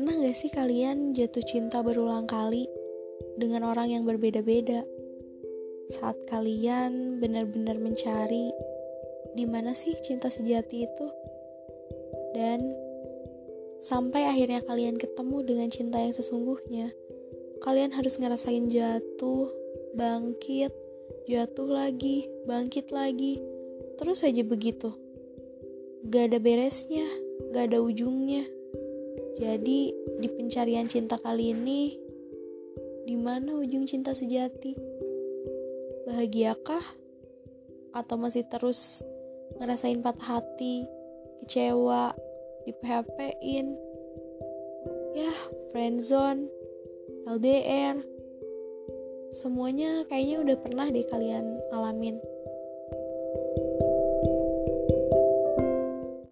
Pernah gak sih kalian jatuh cinta berulang kali dengan orang yang berbeda-beda? Saat kalian benar-benar mencari di mana sih cinta sejati itu? Dan sampai akhirnya kalian ketemu dengan cinta yang sesungguhnya, kalian harus ngerasain jatuh, bangkit, jatuh lagi, bangkit lagi, terus aja begitu. Gak ada beresnya, gak ada ujungnya. Jadi di pencarian cinta kali ini, di mana ujung cinta sejati? Bahagiakah? Atau masih terus ngerasain patah hati, kecewa, di? Ya, friendzone, LDR, semuanya kayaknya udah pernah deh kalian alamin.